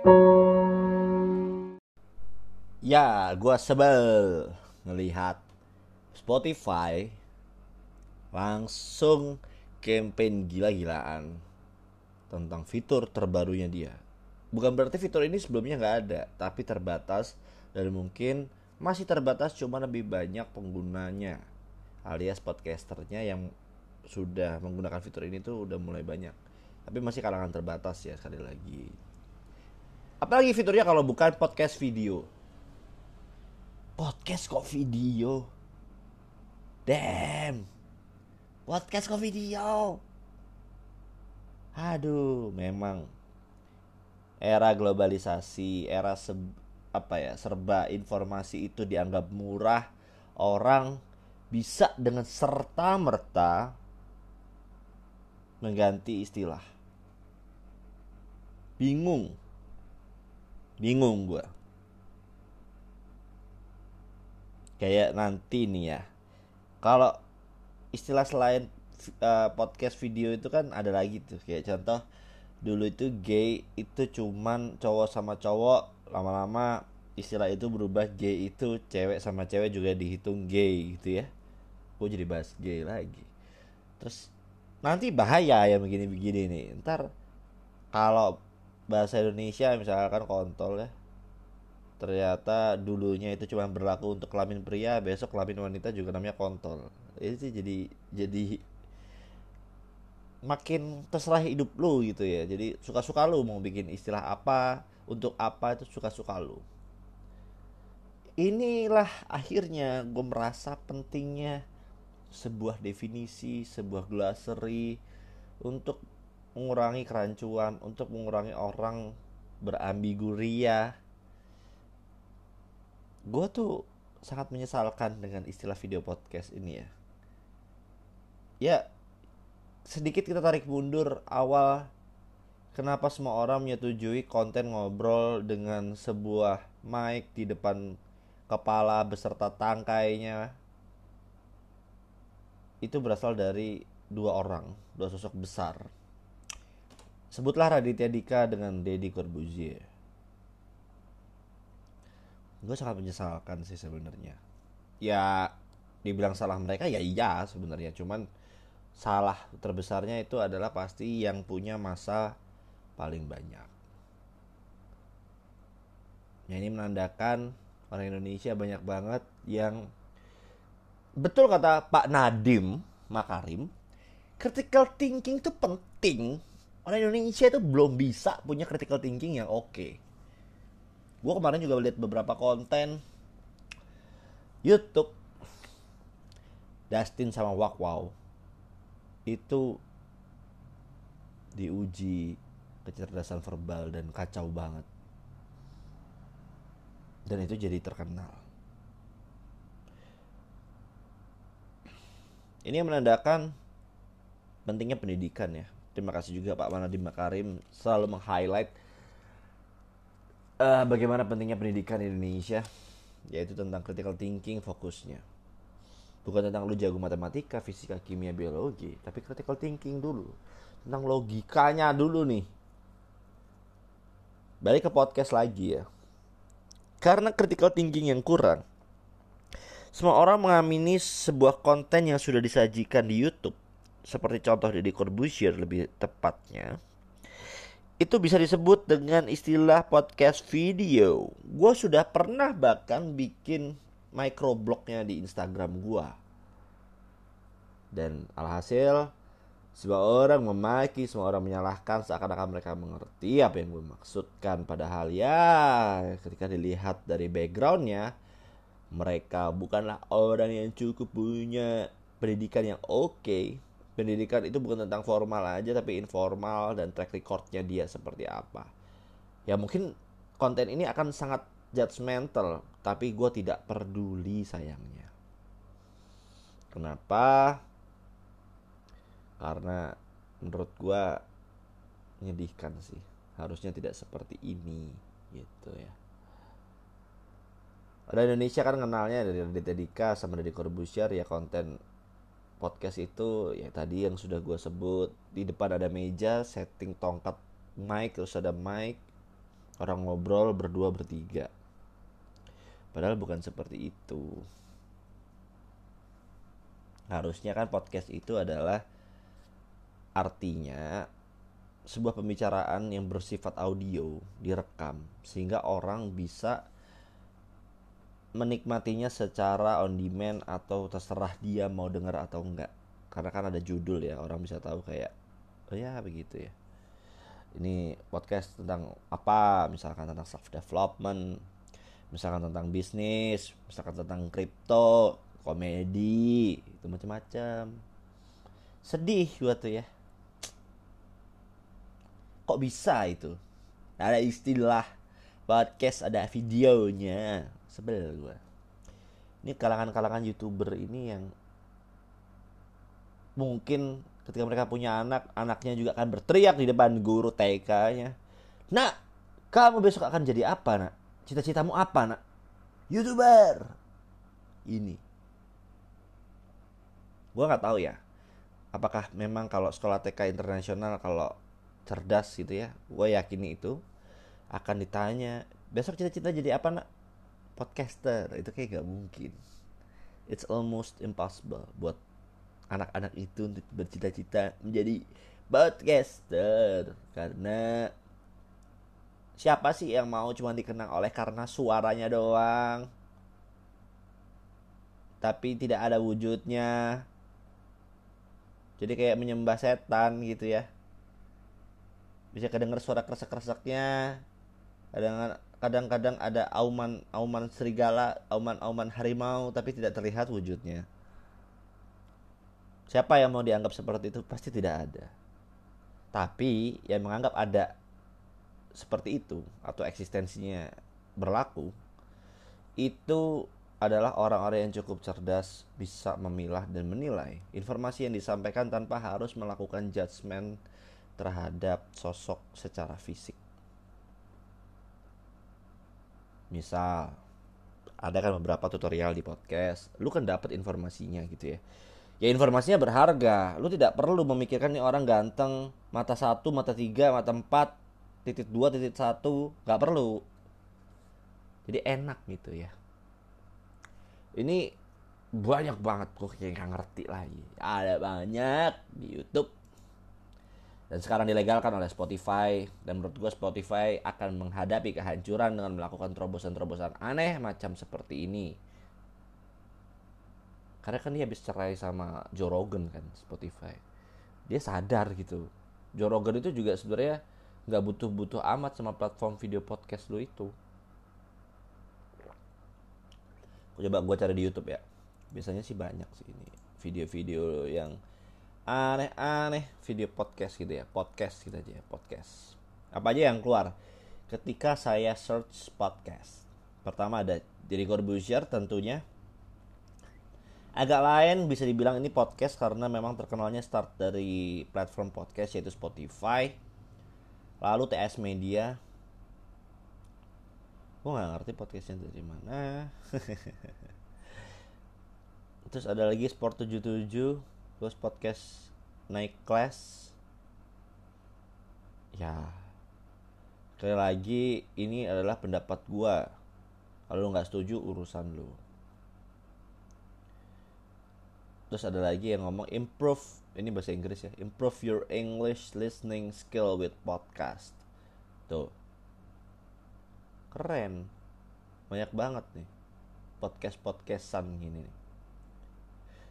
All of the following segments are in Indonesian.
Ya, gua sebel ngelihat Spotify langsung campaign gila-gilaan tentang fitur terbarunya dia. Bukan berarti fitur ini sebelumnya nggak ada, tapi terbatas dan mungkin masih terbatas cuma lebih banyak penggunanya alias podcasternya yang sudah menggunakan fitur ini tuh udah mulai banyak tapi masih kalangan terbatas ya sekali lagi apalagi fiturnya kalau bukan podcast video. Podcast kok video? Damn. Podcast kok video? Aduh memang. Era globalisasi era se apa ya serba informasi itu dianggap murah. Orang bisa dengan serta merta mengganti istilah. Bingung bingung gue kayak nanti nih ya kalau istilah selain uh, podcast video itu kan ada lagi tuh. Kayak contoh dulu itu gay itu cuman cowok sama cowok lama-lama istilah itu berubah gay itu cewek sama cewek juga dihitung gay gitu ya. Gue jadi bahas gay lagi. Terus nanti bahaya ya begini-begini nih. Ntar kalau bahasa Indonesia misalkan kontol ya. Ternyata dulunya itu cuma berlaku untuk kelamin pria besok kelamin wanita juga namanya kontol. Itu jadi jadi makin terserah hidup lu gitu ya. Jadi suka-suka lu mau bikin istilah apa untuk apa itu suka-suka lu. Inilah akhirnya gue merasa pentingnya sebuah definisi sebuah glossary untuk mengurangi kerancuan untuk mengurangi orang berambiguria. Gue tuh sangat menyesalkan dengan istilah video podcast ini ya. Ya sedikit kita tarik mundur awal kenapa semua orang menyetujui konten ngobrol dengan sebuah mic di depan kepala beserta tangkainya. Itu berasal dari dua orang, dua sosok besar. Sebutlah Raditya Dika dengan Deddy Corbuzier. Gue sangat menyesalkan sih sebenarnya. Ya, dibilang salah mereka ya iya sebenarnya, cuman salah terbesarnya itu adalah pasti yang punya masa paling banyak. Ya ini menandakan orang Indonesia banyak banget yang betul kata Pak Nadim Makarim, critical thinking itu penting. Orang Indonesia itu belum bisa punya critical thinking yang oke. Okay. Gue kemarin juga lihat beberapa konten YouTube Dustin sama Wak Wow itu diuji kecerdasan verbal dan kacau banget dan itu jadi terkenal. Ini yang menandakan pentingnya pendidikan ya. Terima kasih juga Pak Manadim Makarim selalu meng-highlight uh, bagaimana pentingnya pendidikan di Indonesia, yaitu tentang critical thinking fokusnya. Bukan tentang lu jago matematika, fisika, kimia, biologi, tapi critical thinking dulu. Tentang logikanya dulu nih. Balik ke podcast lagi ya karena critical thinking yang kurang, semua orang mengamini sebuah konten yang sudah disajikan di YouTube, seperti contoh Deddy Corbuzier lebih tepatnya, itu bisa disebut dengan istilah podcast video. Gue sudah pernah bahkan bikin microblognya di Instagram gue. Dan alhasil semua orang memaki, semua orang menyalahkan seakan-akan mereka mengerti apa yang gue maksudkan. Padahal ya ketika dilihat dari backgroundnya, mereka bukanlah orang yang cukup punya pendidikan yang oke. Okay. Pendidikan itu bukan tentang formal aja tapi informal dan track recordnya dia seperti apa. Ya mungkin konten ini akan sangat judgmental, tapi gue tidak peduli sayangnya. Kenapa? karena menurut gue menyedihkan sih harusnya tidak seperti ini gitu ya Orang Indonesia kan kenalnya dari Raditya Dika sama dari Corbusier ya konten podcast itu ya tadi yang sudah gue sebut di depan ada meja setting tongkat mic terus ada mic orang ngobrol berdua bertiga. Padahal bukan seperti itu. Harusnya kan podcast itu adalah artinya sebuah pembicaraan yang bersifat audio direkam sehingga orang bisa menikmatinya secara on demand atau terserah dia mau dengar atau enggak. Karena kan ada judul ya orang bisa tahu kayak oh ya begitu ya. Ini podcast tentang apa? Misalkan tentang self development misalkan tentang bisnis misalkan tentang kripto komedi itu macam-macam sedih waktu ya. Kok bisa itu? Ada istilah podcast ada videonya sebel gue ini kalangan-kalangan youtuber ini yang mungkin ketika mereka punya anak anaknya juga akan berteriak di depan guru TK-nya nak kamu besok akan jadi apa nak? Cita-citamu apa nak? Youtuber! Ini. Gue nggak tahu ya apakah memang kalau sekolah TK internasional kalau cerdas gitu ya gue yakin itu akan ditanya besok cita-cita jadi apa nak podcaster itu kayak gak mungkin. It's almost impossible buat anak-anak itu untuk bercita-cita menjadi podcaster. Karena siapa sih yang mau cuma dikenang oleh karena suaranya doang? Tapi tidak ada wujudnya. Jadi kayak menyembah setan gitu ya. Bisa kedenger suara kresek-kreseknya kadang-kadang ada auman auman serigala auman auman harimau tapi tidak terlihat wujudnya Siapa yang mau dianggap seperti itu pasti tidak ada. Tapi yang menganggap ada seperti itu atau eksistensinya berlaku itu adalah orang-orang yang cukup cerdas bisa memilah dan menilai informasi yang disampaikan tanpa harus melakukan judgement terhadap sosok secara fisik. Misal, ada kan beberapa tutorial di podcast, lu kan dapat informasinya gitu ya. Ya informasinya berharga. Lu tidak perlu memikirkan nih orang ganteng mata satu mata tiga mata empat titik dua titik satu nggak perlu. Jadi enak gitu ya. Ini banyak banget kok yang ngerti lagi. Ada banyak di YouTube dan sekarang dilegalkan oleh Spotify. Dan menurut gue Spotify akan menghadapi kehancuran dengan melakukan terobosan-terobosan aneh macam seperti ini. Karena kan dia habis cerai sama Joe Rogan kan Spotify. Dia sadar gitu. Joe Rogan itu juga sebenarnya nggak butuh-butuh amat sama platform video podcast lo itu. Coba gue cari di YouTube ya. Biasanya sih banyak sih ini video-video yang aneh-aneh video podcast gitu ya podcast gitu aja ya podcast. Apa aja yang keluar ketika saya search podcast? Pertama ada jadi Corbusier tentunya. Agak lain bisa dibilang ini podcast karena memang terkenalnya start dari platform podcast yaitu Spotify lalu TS Media. Gue nggak ngerti podcastnya dari mana. Terus ada lagi Sport 77 terus podcast naik kelas. Ya sekali lagi ini adalah pendapat gue kalau nggak setuju urusan lu. Terus ada lagi yang ngomong improve ini bahasa Inggris ya improve your English listening skill with podcast. Tuh. Keren. Banyak banget nih podcast podcastan gini nih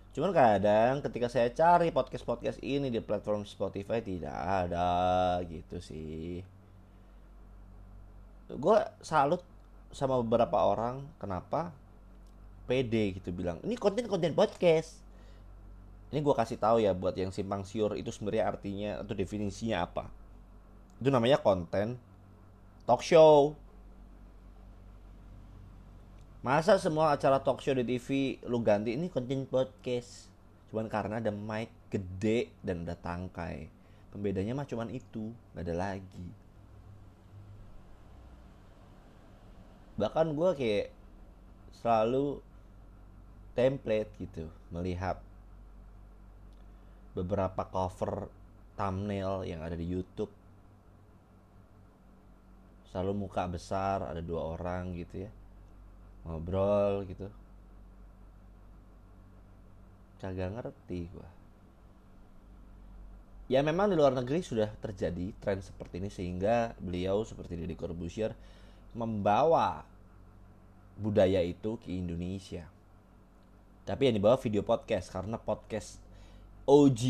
cuman kadang ketika saya cari podcast podcast ini di platform Spotify tidak ada gitu sih. Gue salut sama beberapa orang. Kenapa? Pede gitu bilang ini konten konten podcast. Ini gue kasih tahu ya buat yang simpang siur itu sebenarnya artinya atau definisinya apa. Itu namanya konten talk show masa semua acara talk show di TV lu ganti ini konten podcast. Cuman karena ada mic gede dan ada tangkai. Pembedanya mah cuman itu gak ada lagi. Bahkan gue kayak selalu template gitu melihat beberapa cover thumbnail yang ada di YouTube. Selalu muka besar ada dua orang gitu ya ngobrol gitu. Kagak ngerti gua. Ya memang di luar negeri sudah terjadi tren seperti ini sehingga beliau seperti Deddy Corbuzier membawa budaya itu ke Indonesia. Tapi yang dibawa video podcast karena podcast OG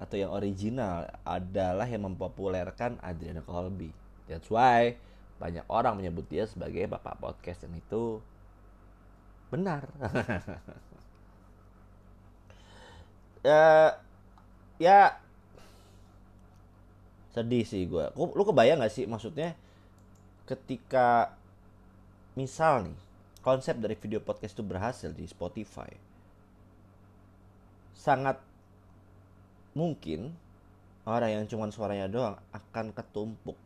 atau yang original adalah yang mempopulerkan Adriana Colby. That's why banyak orang menyebut dia sebagai bapak podcast dan itu benar. ya, ya sedih sih gue. Lu kebayang gak sih maksudnya ketika misal nih konsep dari video podcast itu berhasil di Spotify sangat mungkin orang yang cuma suaranya doang akan ketumpuk.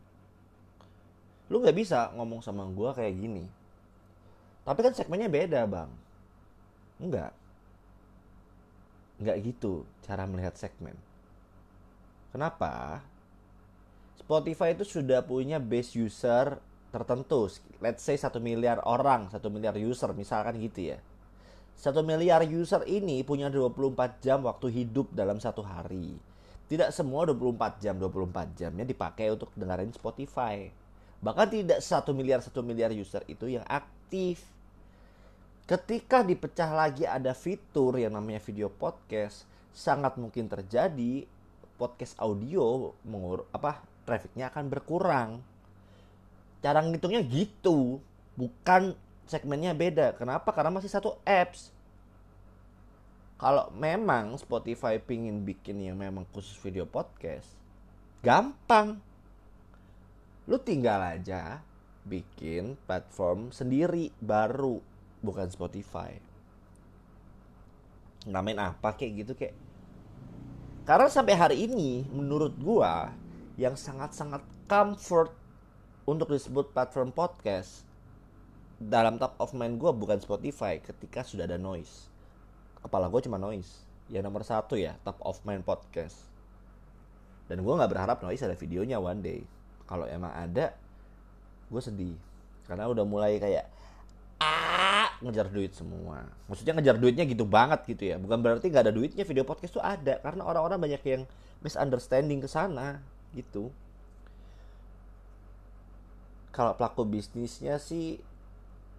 Lu nggak bisa ngomong sama gue kayak gini. Tapi kan segmennya beda bang. Enggak. Enggak gitu cara melihat segmen. Kenapa? Spotify itu sudah punya base user tertentu. Let's say satu miliar orang, satu miliar user misalkan gitu ya satu miliar user ini punya 24 jam waktu hidup dalam satu hari. Tidak semua 24 jam, 24 jamnya dipakai untuk dengerin Spotify. Bahkan tidak satu miliar satu miliar user itu yang aktif. Ketika dipecah lagi ada fitur yang namanya video podcast, sangat mungkin terjadi podcast audio mengur apa trafficnya akan berkurang. Cara ngitungnya gitu, bukan segmennya beda. Kenapa? Karena masih satu apps. Kalau memang Spotify pingin bikin yang memang khusus video podcast, gampang. Lu tinggal aja bikin platform sendiri baru, bukan Spotify. Namain apa kayak gitu kayak. Karena sampai hari ini menurut gua yang sangat-sangat comfort untuk disebut platform podcast dalam top of mind gue bukan Spotify ketika sudah ada noise. Kepala gue cuma noise. Ya nomor satu ya top of mind podcast. Dan gue nggak berharap noise ada videonya one day. Kalau emang ada gue sedih. Karena udah mulai kayak ngejar duit semua. Maksudnya ngejar duitnya gitu banget gitu ya. Bukan berarti nggak ada duitnya video podcast tuh ada. Karena orang-orang banyak yang misunderstanding ke sana gitu. Kalau pelaku bisnisnya sih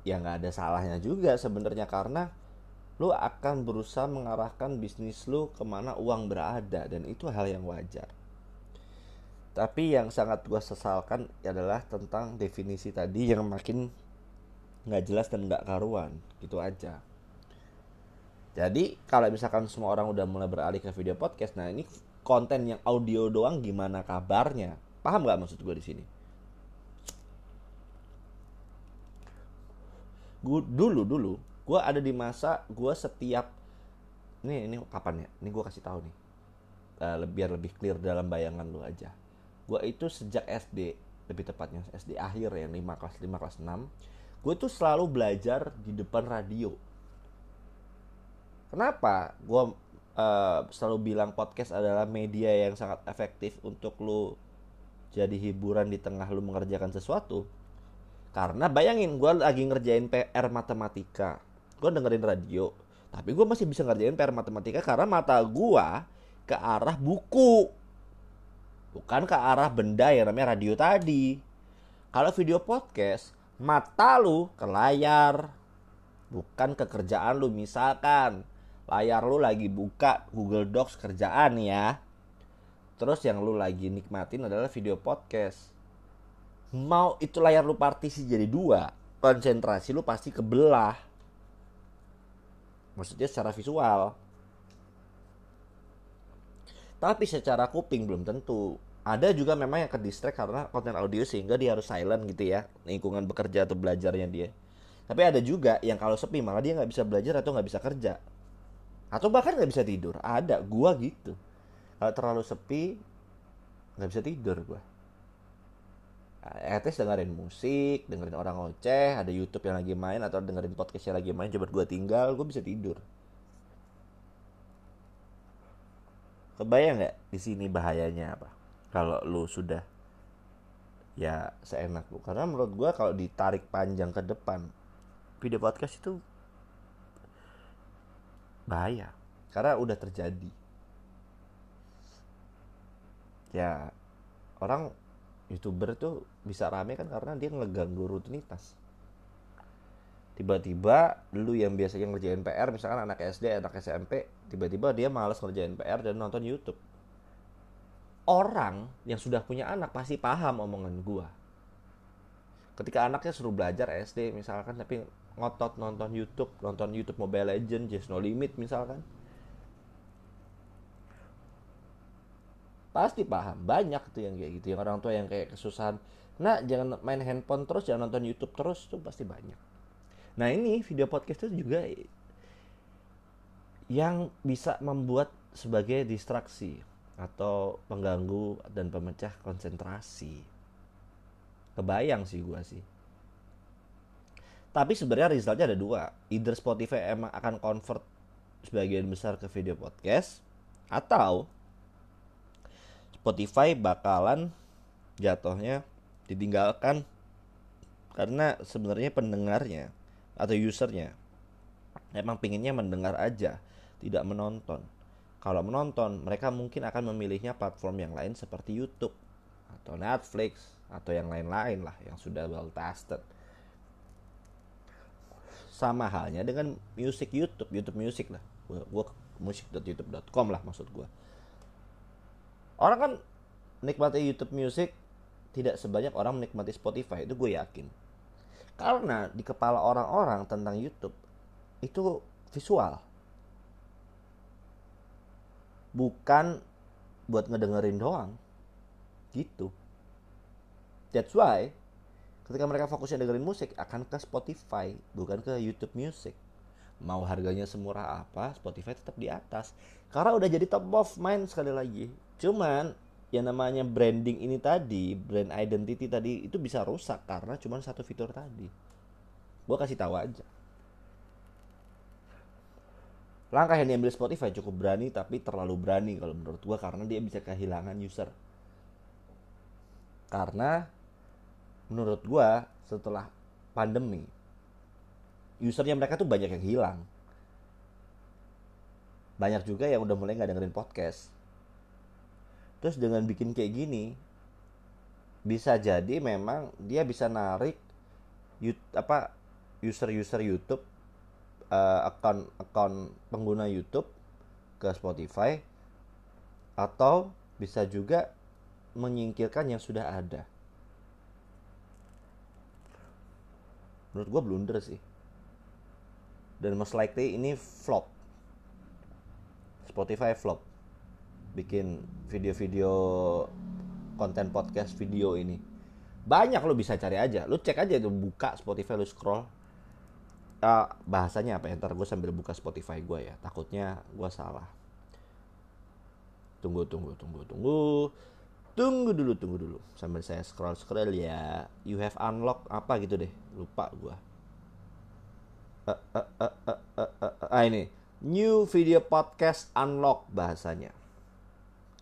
ya nggak ada salahnya juga sebenarnya. Karena lu akan berusaha mengarahkan bisnis lu ke mana uang berada. Dan itu hal yang wajar. Tapi yang sangat gue sesalkan adalah tentang definisi tadi yang makin nggak jelas dan nggak karuan gitu aja. Jadi kalau misalkan semua orang udah mulai beralih ke video podcast nah ini konten yang audio doang gimana kabarnya? Paham nggak maksud gue di sini? Gue dulu dulu gue ada di masa gue setiap ini ini kapan ya? Ini gue kasih tahu nih. Uh, biar lebih clear dalam bayangan lu aja. Gue itu sejak SD lebih tepatnya SD akhir ya 5 kelas 5 kelas 6 gue tuh selalu belajar di depan radio kenapa gue uh, selalu bilang podcast adalah media yang sangat efektif untuk lu jadi hiburan di tengah lu mengerjakan sesuatu karena bayangin gue lagi ngerjain PR matematika. Gue dengerin radio. Tapi gue masih bisa ngerjain PR matematika karena mata gue ke arah buku. Bukan ke arah benda yang namanya radio tadi. Kalau video podcast, mata lu ke layar. Bukan ke kerjaan lu misalkan. Layar lu lagi buka Google Docs kerjaan ya. Terus yang lu lagi nikmatin adalah video podcast mau itu layar lu partisi jadi dua konsentrasi lu pasti kebelah maksudnya secara visual tapi secara kuping belum tentu ada juga memang yang ke distract karena konten audio sehingga dia harus silent gitu ya lingkungan bekerja atau belajarnya dia. Tapi ada juga yang kalau sepi malah dia nggak bisa belajar atau nggak bisa kerja. Atau bahkan nggak bisa tidur. Ada gua gitu. Kalau terlalu sepi nggak bisa tidur gua. At least dengerin musik, dengerin orang ngoceh, ada YouTube yang lagi main atau dengerin podcast yang lagi main, coba gue tinggal, gue bisa tidur. Kebayang nggak di sini bahayanya apa? Kalau lu sudah ya seenak lu. Karena menurut gua kalau ditarik panjang ke depan video podcast itu bahaya. Karena udah terjadi. Ya orang youtuber tuh bisa rame kan karena dia ngeganggu rutinitas. Tiba-tiba lu yang biasanya ngerjain PR misalkan anak SD anak SMP tiba-tiba dia malas ngerjain PR dan nonton YouTube orang yang sudah punya anak pasti paham omongan gua. Ketika anaknya suruh belajar SD misalkan tapi ngotot nonton YouTube nonton YouTube Mobile Legend Just No Limit misalkan. Pasti paham banyak tuh yang kayak gitu yang orang tua yang kayak kesusahan. Nah jangan main handphone terus jangan nonton YouTube terus tuh pasti banyak. Nah ini video podcast itu juga yang bisa membuat sebagai distraksi atau pengganggu dan pemecah konsentrasi. Kebayang sih gua sih. Tapi sebenarnya resultnya ada dua. Either Spotify emang akan convert sebagian besar ke video podcast atau Spotify bakalan jatuhnya ditinggalkan karena sebenarnya pendengarnya atau usernya emang pinginnya mendengar aja tidak menonton kalau menonton mereka mungkin akan memilihnya platform yang lain seperti YouTube atau Netflix atau yang lain-lain lah yang sudah well tested. Sama halnya dengan musik YouTube YouTube Music lah. Gue musik.youtube.com lah maksud gue orang kan menikmati YouTube Music tidak sebanyak orang menikmati Spotify itu gue yakin. Karena di kepala orang-orang tentang YouTube itu visual. Bukan buat ngedengerin doang. Gitu. That's why ketika mereka fokusnya dengerin musik akan ke Spotify, bukan ke YouTube Music. Mau harganya semurah apa, Spotify tetap di atas. Karena udah jadi top of mind sekali lagi. Cuman yang namanya branding ini tadi, brand identity tadi itu bisa rusak karena cuma satu fitur tadi. Gue kasih tahu aja. Langkah yang diambil Spotify cukup berani tapi terlalu berani kalau menurut gue karena dia bisa kehilangan user. Karena menurut gue setelah pandemi usernya mereka tuh banyak yang hilang. Banyak juga yang udah mulai nggak dengerin podcast terus dengan bikin kayak gini bisa jadi memang dia bisa narik apa user-user YouTube uh, akun akun pengguna YouTube ke Spotify atau bisa juga menyingkirkan yang sudah ada. Menurut gue blunder sih. Dan most likely ini flop. Spotify flop bikin video-video konten podcast video ini banyak lo bisa cari aja lo cek aja itu buka Spotify lo scroll uh, bahasanya apa ya? Ntar gue sambil buka Spotify gue ya. Takutnya gue salah. Tunggu tunggu tunggu tunggu. Tunggu dulu tunggu dulu. Sambil saya scroll scroll ya. You have unlock apa gitu deh. Lupa gue uh, uh, uh, uh, uh, uh, uh, ah ini. New video podcast unlock bahasanya.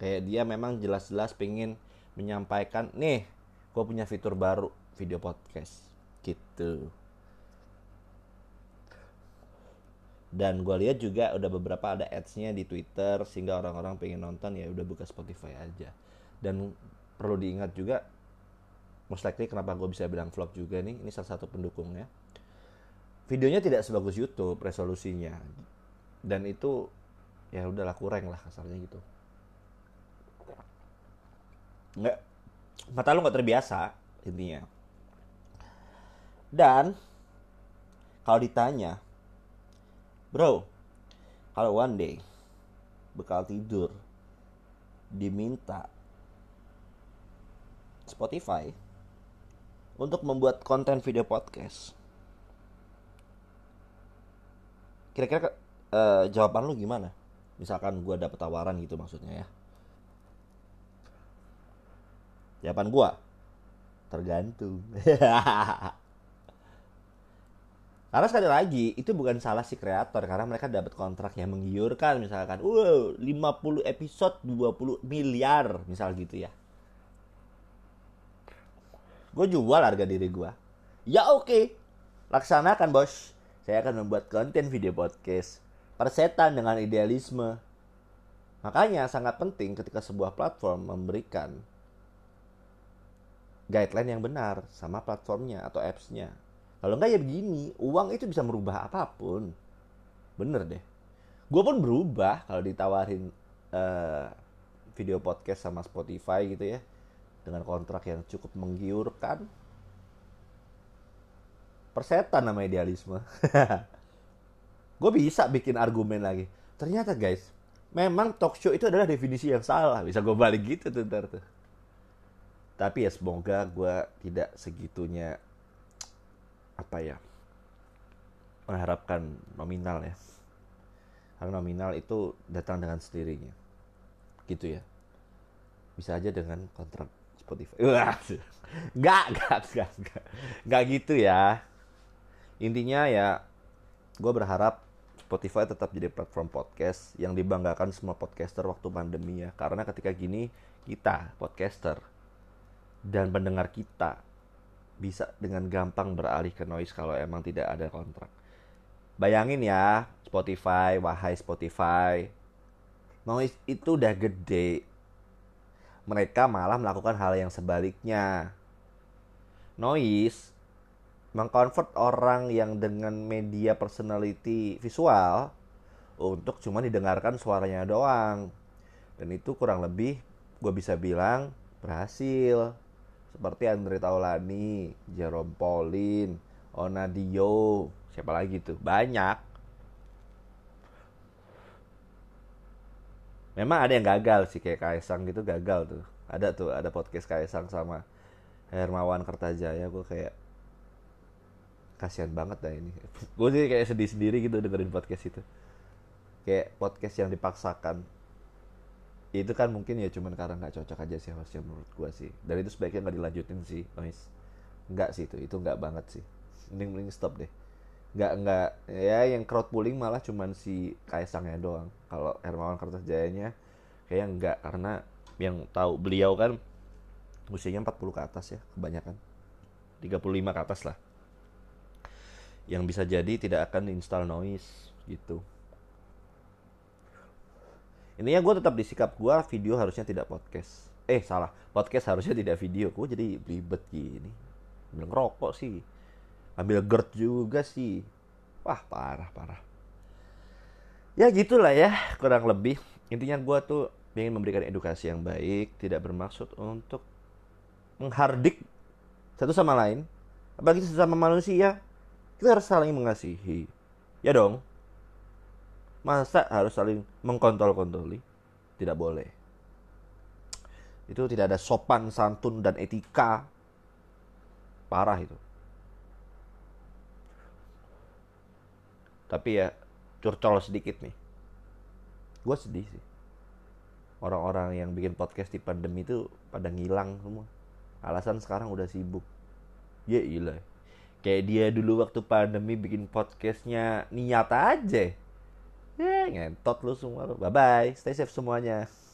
Kayak dia memang jelas-jelas pengen menyampaikan nih gue punya fitur baru video podcast. Gitu dan gue lihat juga udah beberapa ada ads-nya di Twitter sehingga orang-orang pengen nonton ya udah buka Spotify aja. Dan perlu diingat juga most likely kenapa gue bisa bilang vlog juga nih ini salah satu pendukungnya. Videonya tidak sebagus YouTube resolusinya. Dan itu ya udahlah kurang lah kasarnya gitu. Nggak mata lu nggak terbiasa intinya. Dan kalau ditanya bro kalau one day bekal tidur diminta Spotify untuk membuat konten video podcast kira-kira uh, jawaban lu gimana misalkan gue dapet tawaran gitu maksudnya ya Jawaban gua tergantung. karena sekali lagi itu bukan salah si kreator karena mereka dapat kontrak yang menggiurkan misalkan wow 50 episode 20 miliar misal gitu ya. Gue jual harga diri gue ya oke. Laksanakan bos. Saya akan membuat konten video podcast persetan dengan idealisme. Makanya sangat penting ketika sebuah platform memberikan guideline yang benar sama platformnya atau appsnya kalau enggak ya begini. Uang itu bisa merubah apa pun. Bener deh. Gue pun berubah kalau ditawarin uh, video podcast sama Spotify gitu ya. Dengan kontrak yang cukup menggiurkan. Persetan nama idealisme. Gue bisa bikin argumen lagi. Ternyata guys memang talk show itu adalah definisi yang salah. Bisa gue balik gitu tuh ntar tuh. Tapi ya semoga gue tidak segitunya apa ya mengharapkan nominal ya. Karena nominal itu datang dengan sendirinya. Gitu ya. Bisa aja dengan kontrak Spotify. Nggak nggak nggak nggak. Nggak gitu ya. Intinya ya gue berharap Spotify tetap jadi platform podcast yang dibanggakan semua podcaster waktu pandemi ya. Karena ketika gini kita podcaster dan pendengar kita bisa dengan gampang beralih ke noise kalau emang tidak ada kontrak bayangin ya Spotify, wahai Spotify. Noise itu udah gede. Mereka malah melakukan hal yang sebaliknya. Noise mengconvert orang yang dengan media personality visual untuk cuma didengarkan suaranya doang. Dan itu kurang lebih gue bisa bilang berhasil. Seperti Andre Taulani, Jerome Pauline, Onadio, siapa lagi tuh? Banyak. Memang ada yang gagal sih kayak Kaisang gitu gagal tuh. Ada tuh ada podcast Kaisang sama Hermawan Kertajaya. Gue kayak kasihan banget dah ini. Gue sih kayak sedih sendiri gitu dengerin podcast itu. Kayak podcast yang dipaksakan itu kan mungkin ya cuman karena nggak cocok aja sih harusnya menurut gue sih. Dan itu sebaiknya nggak dilanjutin sih noise nggak sih itu itu nggak banget sih. Mending mending stop deh. Nggak nggak ya yang crowd pooling malah cuman si Kaisangnya doang. Kalau Hermawan Kertajayanya kayak nggak karena yang tahu beliau kan usianya 40 ke atas ya kebanyakan. 35 ke atas lah. Yang bisa jadi tidak akan install noise gitu intinya gue tetap disikap gue video harusnya tidak podcast. Eh salah. Podcast harusnya tidak video. Gue jadi ribet gini. Bilang rokok sih. Ambil GERD juga sih. Wah parah parah. Ya gitulah ya kurang lebih. Intinya gue tuh ingin memberikan edukasi yang baik tidak bermaksud untuk menghardik satu sama lain. Apalagi sesama manusia. Kita harus saling mengasihi. Ya dong masa harus saling mengkontol-kontoli tidak boleh. Itu tidak ada sopan santun dan etika. Parah itu. Tapi ya curcol sedikit nih. Gue sedih sih. Orang-orang yang bikin podcast di pandemi itu pada ngilang semua. Alasan sekarang udah sibuk. Ya iya kayak dia dulu waktu pandemi bikin podcastnya niat aja ya ngentot lu semua bye bye stay safe semuanya